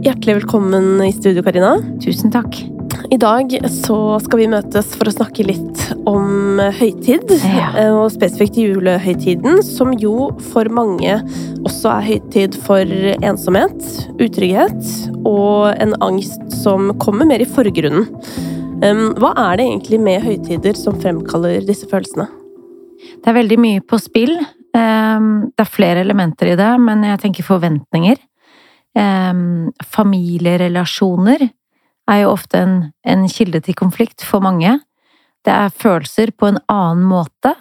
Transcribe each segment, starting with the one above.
Hjertelig velkommen i studio, Karina. Tusen takk. I dag så skal vi møtes for å snakke litt om høytid, Ja. eh, og spesifikt julehøytiden, som jo for mange også er høytid for ensomhet, utrygghet og en angst som kommer mer i forgrunnen. Hva er det egentlig med høytider som fremkaller disse følelsene? Det er veldig mye på spill. Det er flere elementer i det, men jeg tenker forventninger. Ehm, Familierelasjoner er jo ofte en, en kilde til konflikt for mange. Det er følelser på en annen måte.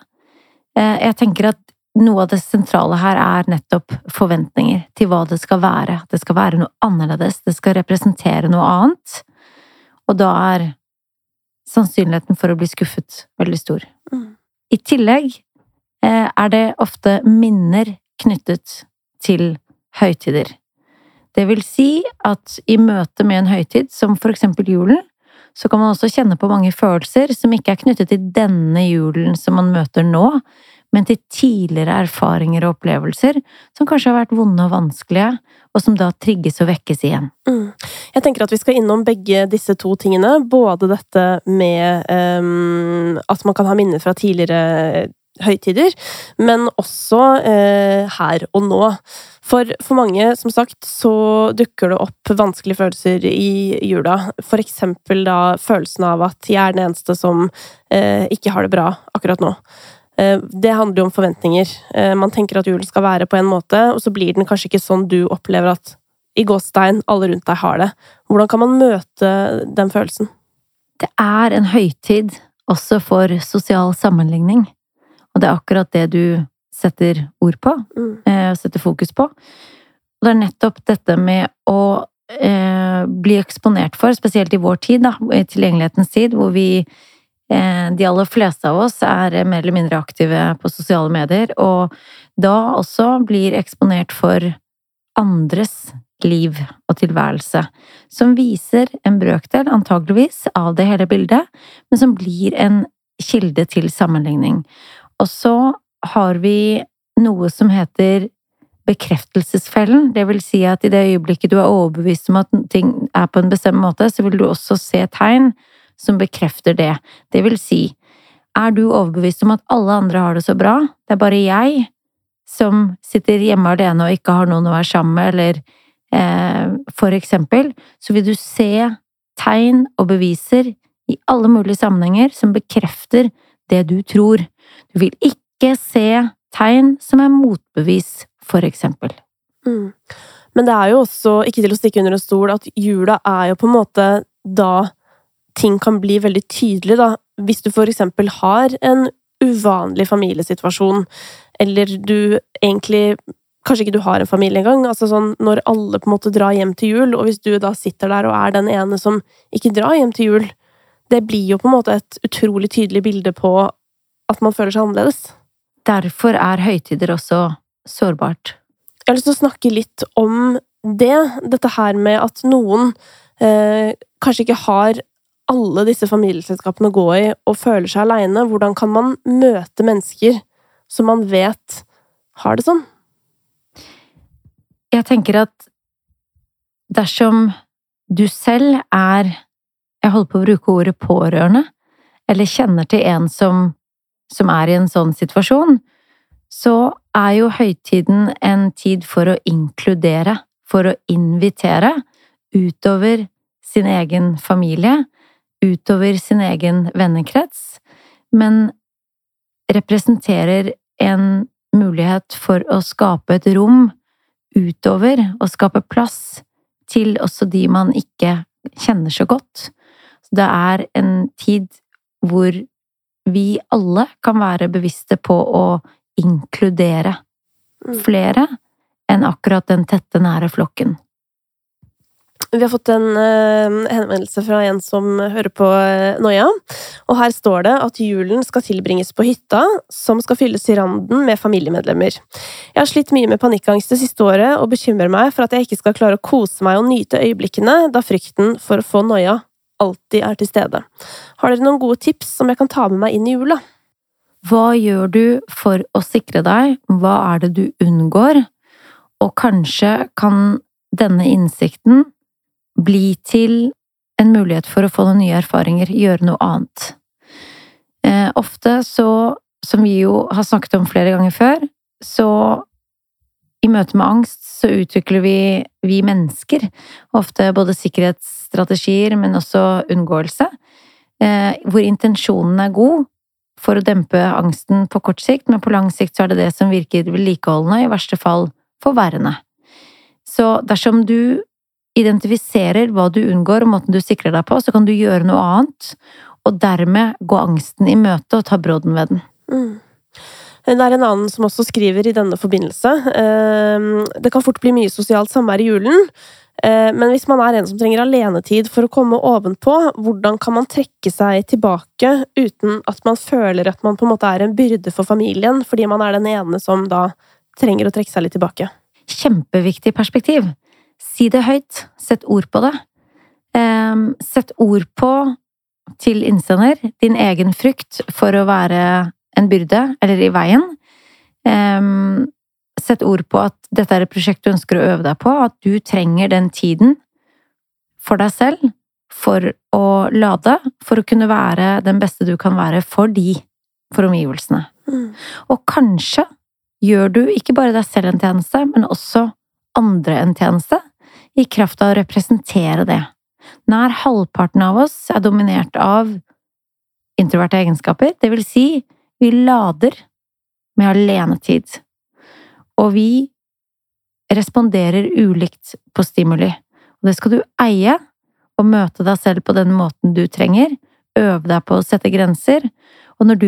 Eh, Jeg tenker at noe av det sentrale her er nettopp forventninger til hva det skal være. Det skal være noe annerledes, det skal representere noe annet. Og da er sannsynligheten for å bli skuffet veldig stor. Mm. I tillegg eh, er det ofte minner knyttet til høytider. Det vil si at i møte med en høytid, som for eksempel julen, så kan man også kjenne på mange følelser som ikke er knyttet til denne julen som man møter nå, men til tidligere erfaringer og opplevelser som kanskje har vært vonde og vanskelige, og som da trigges og vekkes igjen. Mm. Jeg tenker at vi skal innom begge disse to tingene. Både dette med um, at man kan ha minner fra tidligere høytider, men også uh, her og nå. For, for mange, som sagt, så dukker det opp vanskelige følelser i jula. For eksempel da følelsen av at jeg er den eneste som eh, ikke har det bra akkurat nå. Eh, Det handler jo om forventninger. Eh, Man tenker at julen skal være på en måte, og så blir den kanskje ikke sånn du opplever at i gåstein alle rundt deg har det. Hvordan kan man møte den følelsen? Det er en høytid også for sosial sammenligning, og det er akkurat det du setter ord på, Mm. eh, setter fokus på. Og det er nettopp dette med å eh, bli eksponert for, spesielt i vår tid, da, i tilgjengelighetens tid, hvor vi eh, de aller fleste av oss er mer eller mindre aktive på sosiale medier, og da også blir eksponert for andres liv og tilværelse, som viser en brøkdel, antageligvis, av det hele bildet, men som blir en kilde til sammenligning. Og så har vi noe som heter bekreftelsesfellen, det vil si at i det øyeblikket du er overbevist om at ting er på en bestemt måte, så vil du også se tegn som bekrefter det. Det vil si, er du overbevist om at alle andre har det så bra, det er bare jeg som sitter hjemme alene og ikke har noen å være sammen med, eller eh, for eksempel, så vil du se tegn og beviser i alle mulige sammenhenger som bekrefter det du tror. Du vil ikke se tegn som er motbevis, for eksempel. Mm. Men det er jo også, ikke til å stikke under en stol, at jula er jo på en måte da ting kan bli veldig tydelig, da. Hvis du for eksempel har en uvanlig familiesituasjon, eller du egentlig Kanskje ikke du har en familie engang. Altså sånn, når alle på en måte drar hjem til jul, og hvis du da sitter der og er den ene som ikke drar hjem til jul, det blir jo på en måte et utrolig tydelig bilde på at man føler seg annerledes. Derfor er høytider også sårbart. Jeg har lyst til å snakke litt om det. Dette her med at noen eh, kanskje ikke har alle disse familieselskapene å gå i og føler seg aleine. Hvordan kan man møte mennesker som man vet har det sånn? Jeg tenker at dersom du selv er Jeg holder på å bruke ordet pårørende, eller kjenner til en som, som er i en sånn situasjon, så er jo høytiden en tid for å inkludere, for å invitere, utover sin egen familie, utover sin egen vennekrets, men representerer en mulighet for å skape et rom utover og skape plass til også de man ikke kjenner så godt. Så det er en tid hvor vi alle kan være bevisste på å inkludere Mm. flere enn akkurat den tette, nære flokken. Vi har fått en eh, henvendelse fra en som hører på eh, Noia. Og her står det at julen skal tilbringes på hytta, som skal fylles i randen med familiemedlemmer. Jeg har slitt mye med panikkangst det siste året, og bekymrer meg for at jeg ikke skal klare å kose meg og nyte øyeblikkene, da frykten for å få noia alltid er til stede. Har dere noen gode tips som jeg kan ta med meg inn i jula? Hva gjør du for å sikre deg? Hva er det du unngår? Og kanskje kan denne innsikten bli til en mulighet for å få noen nye erfaringer, gjøre noe annet. Eh, ofte så, som vi jo har snakket om flere ganger før, så i møte med angst så utvikler vi, vi mennesker ofte både sikkerhetsstrategier, men også unngåelse, eh, hvor intensjonen er god for å dempe angsten på kort sikt, men på lang sikt så er det det som virker vedlikeholdende, i verste fall forverrende. Så dersom du identifiserer hva du unngår og måten du sikrer deg på, så kan du gjøre noe annet, og dermed gå angsten i møte og ta brodden ved den. Mm. Det er en annen som også skriver i denne forbindelse. Ehm, det kan fort bli mye sosialt samvær i julen. Eh, men hvis man er en som trenger alenetid for å komme ovenpå, hvordan kan man trekke seg tilbake uten at man føler at man på en måte er en byrde for familien, fordi man er den ene som da trenger å trekke seg litt tilbake? Kjempeviktig perspektiv. Si det høyt. Sett ord på det. Ehm, sett ord på, til innsender, din egen frykt for å være en byrde, eller i veien. Um, sett ord på at dette er et prosjekt du ønsker å øve deg på, at du trenger den tiden for deg selv for å lade, for å kunne være den beste du kan være for de, for omgivelsene. Mm. Og kanskje gjør du ikke bare deg selv en tjeneste, men også andre en tjeneste, i kraft av å representere det. Nær halvparten av oss er dominert av introverte egenskaper, det vil si, vi lader med alenetid. Og vi responderer ulikt på stimuli. Og det skal du eie, og møte deg selv på den måten du trenger. Øve deg på å sette grenser. Og når du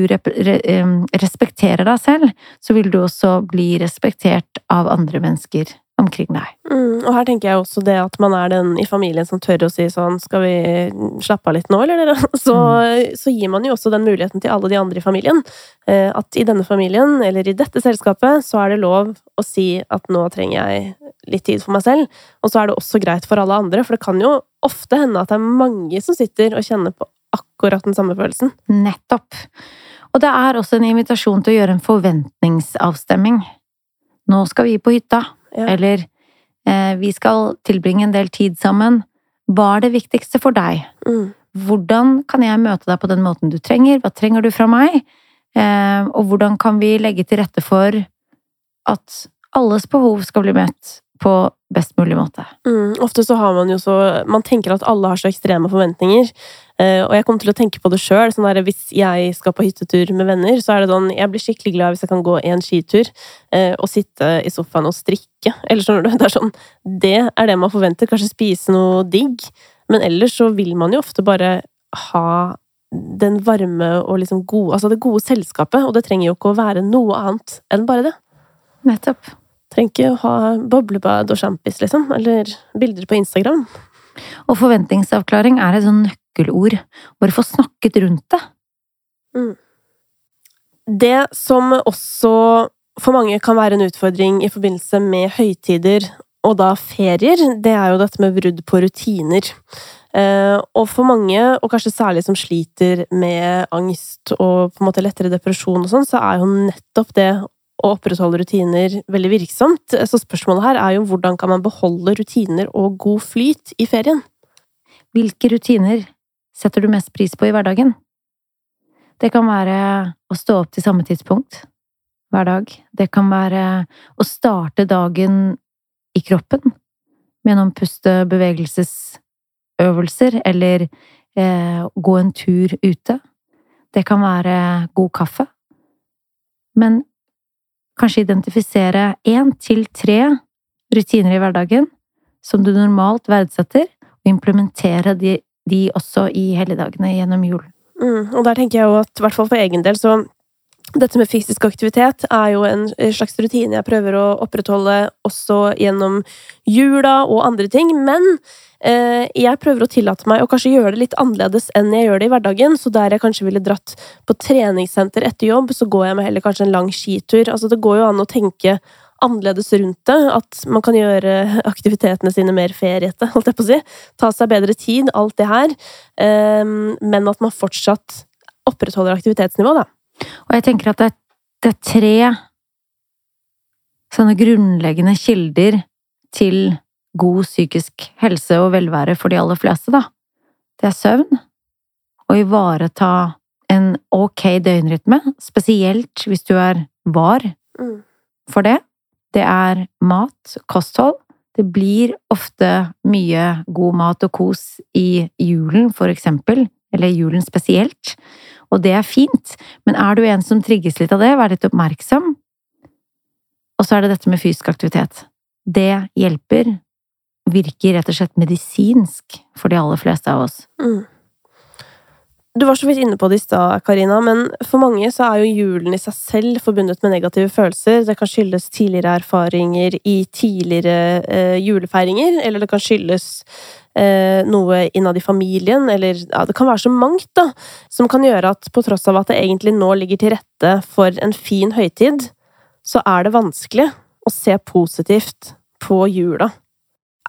respekterer deg selv, så vil du også bli respektert av andre mennesker omkring deg. Mm, og her tenker jeg også det at man er den i familien som tør å si sånn Skal vi slappe av litt nå, eller? Så, mm. så gir man jo også den muligheten til alle de andre i familien. Eh, at i denne familien, eller i dette selskapet, så er det lov å si at nå trenger jeg litt tid for meg selv. Og så er det også greit for alle andre, for det kan jo ofte hende at det er mange som sitter og kjenner på akkurat den samme følelsen. Nettopp. Og det er også en invitasjon til å gjøre en forventningsavstemming. Nå skal vi på hytta. Ja. Eller eh, vi skal tilbringe en del tid sammen. Hva er det viktigste for deg? Mm. Hvordan kan jeg møte deg på den måten du trenger? Hva trenger du fra meg? Eh, og hvordan kan vi legge til rette for at alles behov skal bli møtt på best mulig måte. Mm, ofte så har man jo så Man tenker at alle har så ekstreme forventninger. Uh, og jeg kommer til å tenke på det sjøl. Sånn hvis jeg skal på hyttetur med venner, så er det sånn Jeg blir skikkelig glad hvis jeg kan gå en skitur uh, og sitte i sofaen og strikke. Eller skjønner du? Det er sånn Det er det man forventer. Kanskje spise noe digg. Men ellers så vil man jo ofte bare ha den varme og liksom gode Altså det gode selskapet. Og det trenger jo ikke å være noe annet enn bare det. Nettopp. Trenger ikke å ha boblebad og sjampis, liksom. Eller bilder på Instagram. Og forventningsavklaring er et sånn nøkkelord. Bare få snakket rundt det. Mm. Det som også for mange kan være en utfordring i forbindelse med høytider, og da ferier, det er jo dette med brudd på rutiner. Eh, og for mange, og kanskje særlig som sliter med angst og på en måte lettere depresjon og sånn, så er jo nettopp det å opprettholde rutiner veldig virksomt. Så spørsmålet her er jo hvordan kan man beholde rutiner og god flyt i ferien? Hvilke rutiner setter du mest pris på i hverdagen? Det kan være å stå opp til samme tidspunkt hver dag. Det kan være å starte dagen i kroppen med noen puste-bevegelsesøvelser, eller eh, gå en tur ute. Det kan være god kaffe. Men Kanskje identifisere én til tre rutiner i hverdagen som du normalt verdsetter, og implementere de, de også i helligdagene gjennom julen. Mm, og der tenker jeg jo at, i hvert fall for egen del, så dette med fysisk aktivitet er jo en slags rutine jeg prøver å opprettholde også gjennom jula og andre ting, men eh, jeg prøver å tillate meg å kanskje gjøre det litt annerledes enn jeg gjør det i hverdagen, så der jeg kanskje ville dratt på treningssenter etter jobb, så går jeg med heller kanskje en lang skitur. Altså, det går jo an å tenke annerledes rundt det, at man kan gjøre aktivitetene sine mer feriete, holdt jeg på å si. Ta seg bedre tid, alt det her, eh, men at man fortsatt opprettholder aktivitetsnivået, da. Og jeg tenker at det er, det er tre sånne grunnleggende kilder til god psykisk helse og velvære for de aller fleste, da. Det er søvn. Å ivareta en ok døgnrytme, spesielt hvis du er var Mm. for det. Det er mat, kosthold. Det blir ofte mye god mat og kos i julen, for eksempel, eller julen spesielt, og det er fint, men er du en som trigges litt av det, vær litt oppmerksom. Og så er det dette med fysisk aktivitet. Det hjelper, virker rett og slett medisinsk for de aller fleste av oss. Mm. Du var så vidt inne på det i stad, Karina, men for mange så er jo julen i seg selv forbundet med negative følelser. Det kan skyldes tidligere erfaringer i tidligere eh, julefeiringer, eller det kan skyldes eh, noe innad i familien, eller ja, det kan være så mangt, da, som kan gjøre at på tross av at det egentlig nå ligger til rette for en fin høytid, så er det vanskelig å se positivt på jula.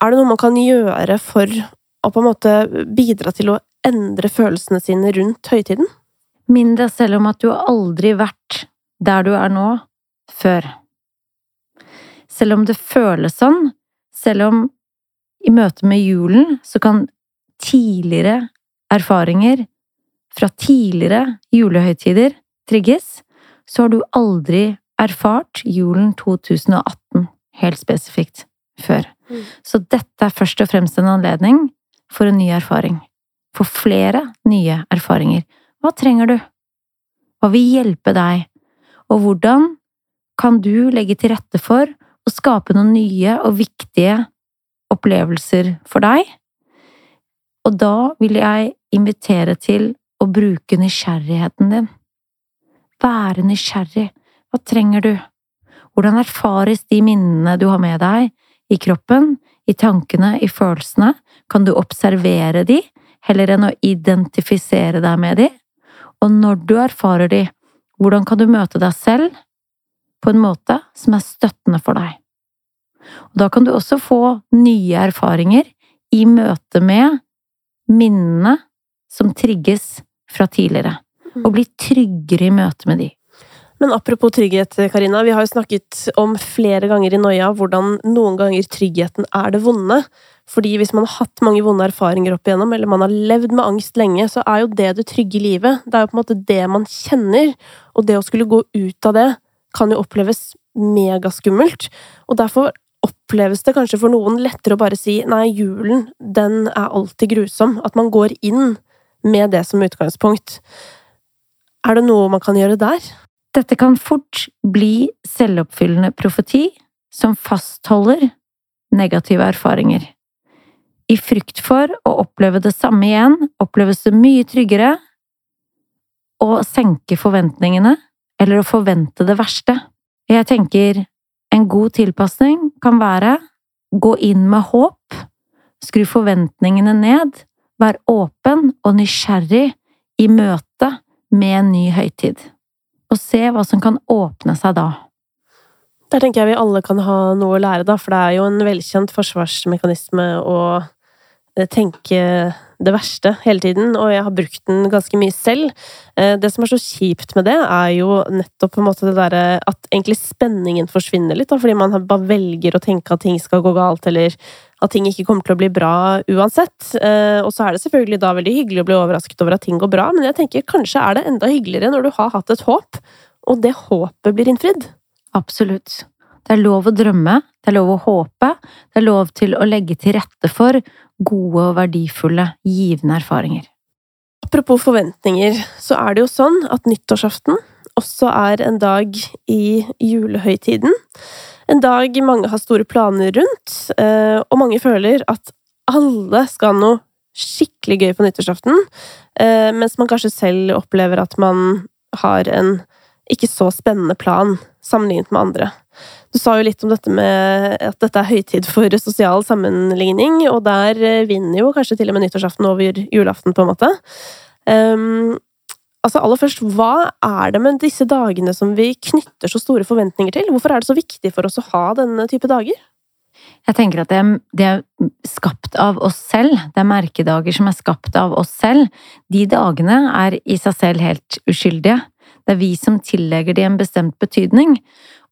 Er det noe man kan gjøre for å på en måte bidra til å endre følelsene sine rundt høytiden? Minn deg selv om at du har aldri vært der du er nå, før. Selv om det føles sånn, selv om i møte med julen så kan tidligere erfaringer fra tidligere julehøytider trigges, så har du aldri erfart julen 2018 helt spesifikt før. Mm. Så dette er først og fremst en anledning for en ny erfaring. For flere nye erfaringer. Hva trenger du? Hva vil hjelpe deg? Og hvordan kan du legge til rette for å skape noen nye og viktige opplevelser for deg? Og da vil jeg invitere til å bruke nysgjerrigheten din. Være nysgjerrig. Hva trenger du? Hvordan erfares de minnene du har med deg, i kroppen, i tankene, i følelsene? Kan du observere de, heller enn å identifisere deg med de? Og når du erfarer de, hvordan kan du møte deg selv på en måte som er støttende for deg? Og da kan du også få nye erfaringer i møte med minnene som trigges fra tidligere, og bli tryggere i møte med de. Men apropos trygghet, Karina. Vi har jo snakket om flere ganger i Noia hvordan noen ganger tryggheten er det vonde. Fordi hvis man har hatt mange vonde erfaringer opp igjennom, eller man har levd med angst lenge, så er jo det det trygge livet. Det er jo på en måte det man kjenner. Og det å skulle gå ut av det kan jo oppleves megaskummelt. Og derfor oppleves det kanskje for noen lettere å bare si nei, julen, den er alltid grusom. At man går inn med det som utgangspunkt. Er det noe man kan gjøre der? Dette kan fort bli selvoppfyllende profeti som fastholder negative erfaringer. I frykt for å oppleve det samme igjen, oppleves det mye tryggere å senke forventningene eller å forvente det verste. Jeg tenker en god tilpasning kan være gå inn med håp, skru forventningene ned, vær åpen og nysgjerrig i møte med en ny høytid, og se hva som kan åpne seg da. Der tenker jeg vi alle kan ha noe å lære, da, for det er jo en velkjent forsvarsmekanisme å eh, tenke det verste hele tiden, og jeg har brukt den ganske mye selv. Eh, Det som er så kjipt med det, er jo nettopp på en måte det derre at egentlig spenningen forsvinner litt, da, fordi man bare velger å tenke at ting skal gå galt, eller at ting ikke kommer til å bli bra uansett. Eh, Og så er det selvfølgelig da veldig hyggelig å bli overrasket over at ting går bra, men jeg tenker kanskje er det enda hyggeligere når du har hatt et håp, og det håpet blir innfridd. Absolutt. Det er lov å drømme, det er lov å håpe, det er lov til å legge til rette for gode og verdifulle, givende erfaringer. Apropos forventninger, så er det jo sånn at nyttårsaften også er en dag i julehøytiden. En dag mange har store planer rundt, eh, og mange føler at alle skal ha noe skikkelig gøy på nyttårsaften, eh, mens man kanskje selv opplever at man har en ikke så spennende plan sammenlignet med andre. Du sa jo litt om dette med at dette er høytid for sosial sammenligning, og der eh, vinner jo kanskje til og med nyttårsaften over julaften, på en måte. Um, altså aller først, hva er det med disse dagene som vi knytter så store forventninger til? Hvorfor er det så viktig for oss å ha denne type dager? Jeg tenker at det, det er skapt av oss selv. Det er merkedager som er skapt av oss selv. De dagene er i seg selv helt uskyldige. Det er vi som tillegger de en bestemt betydning.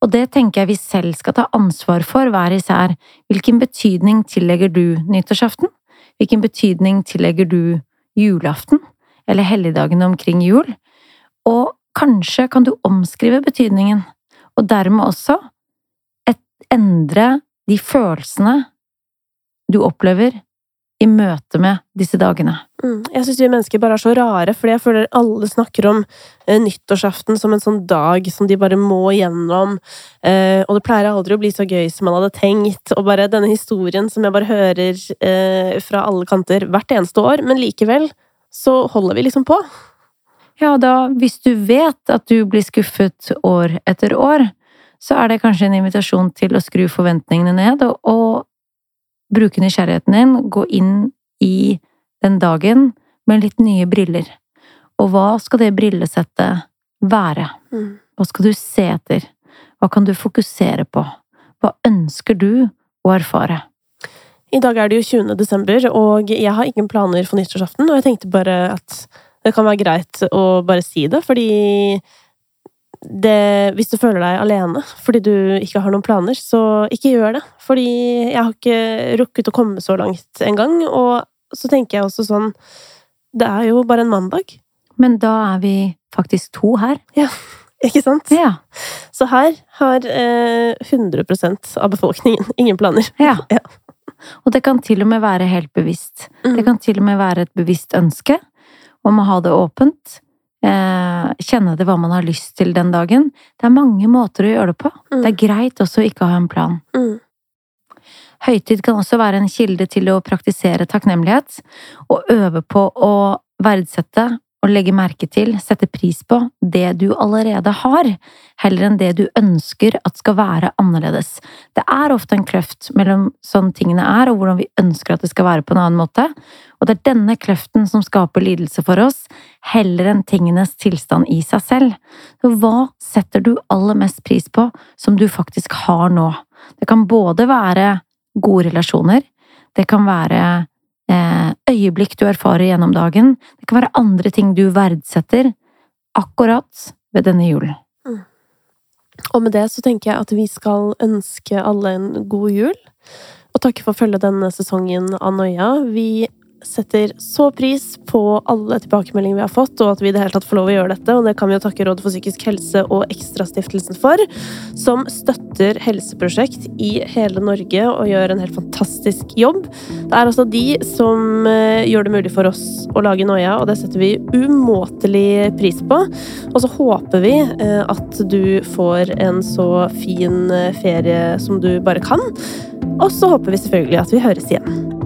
Og det tenker jeg vi selv skal ta ansvar for hver især. Hvilken betydning tillegger du nyttårsaften? Hvilken betydning tillegger du julaften? Eller helligdagene omkring jul? Og kanskje kan du omskrive betydningen, og dermed også endre de følelsene du opplever i møte med disse dagene. Mm. Jeg syns vi mennesker bare er så rare, fordi jeg føler alle snakker om eh, nyttårsaften som en sånn dag som de bare må gjennom, eh, og det pleier aldri å bli så gøy som man hadde tenkt, og bare denne historien som jeg bare hører eh, fra alle kanter hvert eneste år, men likevel så holder vi liksom på. Ja, da, hvis du vet at du blir skuffet år etter år, så er det kanskje en invitasjon til å skru forventningene ned og, og bruke nysgjerrigheten din, gå inn i den dagen med litt nye briller. Og hva skal det brillesettet være? Mm. Hva skal du se etter? Hva kan du fokusere på? Hva ønsker du å erfare? I dag er det jo 20. desember, og jeg har ingen planer for nyttårsaften, og jeg tenkte bare at det kan være greit å bare si det, fordi det, hvis du føler deg alene fordi du ikke har noen planer, så ikke gjør det. Fordi jeg har ikke rukket å komme så langt engang. Og så tenker jeg også sånn Det er jo bare en mandag. Men da er vi faktisk to her. Ja, ikke sant? Ja. Så her har eh, 100% av befolkningen ingen planer. ja. Ja. Og det kan til og med være helt bevisst. Mm. Det kan til og med være et bevisst ønske om å ha det åpent. Eh, kjenne til hva man har lyst til den dagen. Det er mange måter å gjøre det på. Mm. Det er greit også å ikke ha en plan. Mm. Høytid kan også være en kilde til å praktisere takknemlighet, og øve på å verdsette og legge merke til, sette pris på, det du allerede har, heller enn det du ønsker at skal være annerledes. Det er ofte en kløft mellom sånn tingene er, og hvordan vi ønsker at det skal være på en annen måte, og det er denne kløften som skaper lidelse for oss, heller enn tingenes tilstand i seg selv. Så hva setter du aller mest pris på som du faktisk har nå? Det kan både være gode relasjoner, det kan være øyeblikk du erfarer gjennom dagen, det kan være andre ting du verdsetter akkurat ved denne julen. Og med det så tenker jeg at vi skal ønske alle en god jul. Og takke for å følge denne sesongen av Noia. Vi setter så pris på alle tilbakemeldinger vi har fått, og at vi i det hele tatt får lov å gjøre dette. Og det kan vi jo takke Rådet for psykisk helse og Ekstrastiftelsen for, som støtter helseprosjekt i hele Norge og gjør en helt fantastisk jobb. Det er altså de som eh, gjør det mulig for oss å lage Noia, og det setter vi umåtelig pris på. Og så håper vi eh, at du får en så fin eh, ferie som du bare kan. Og så håper vi selvfølgelig at vi høres igjen.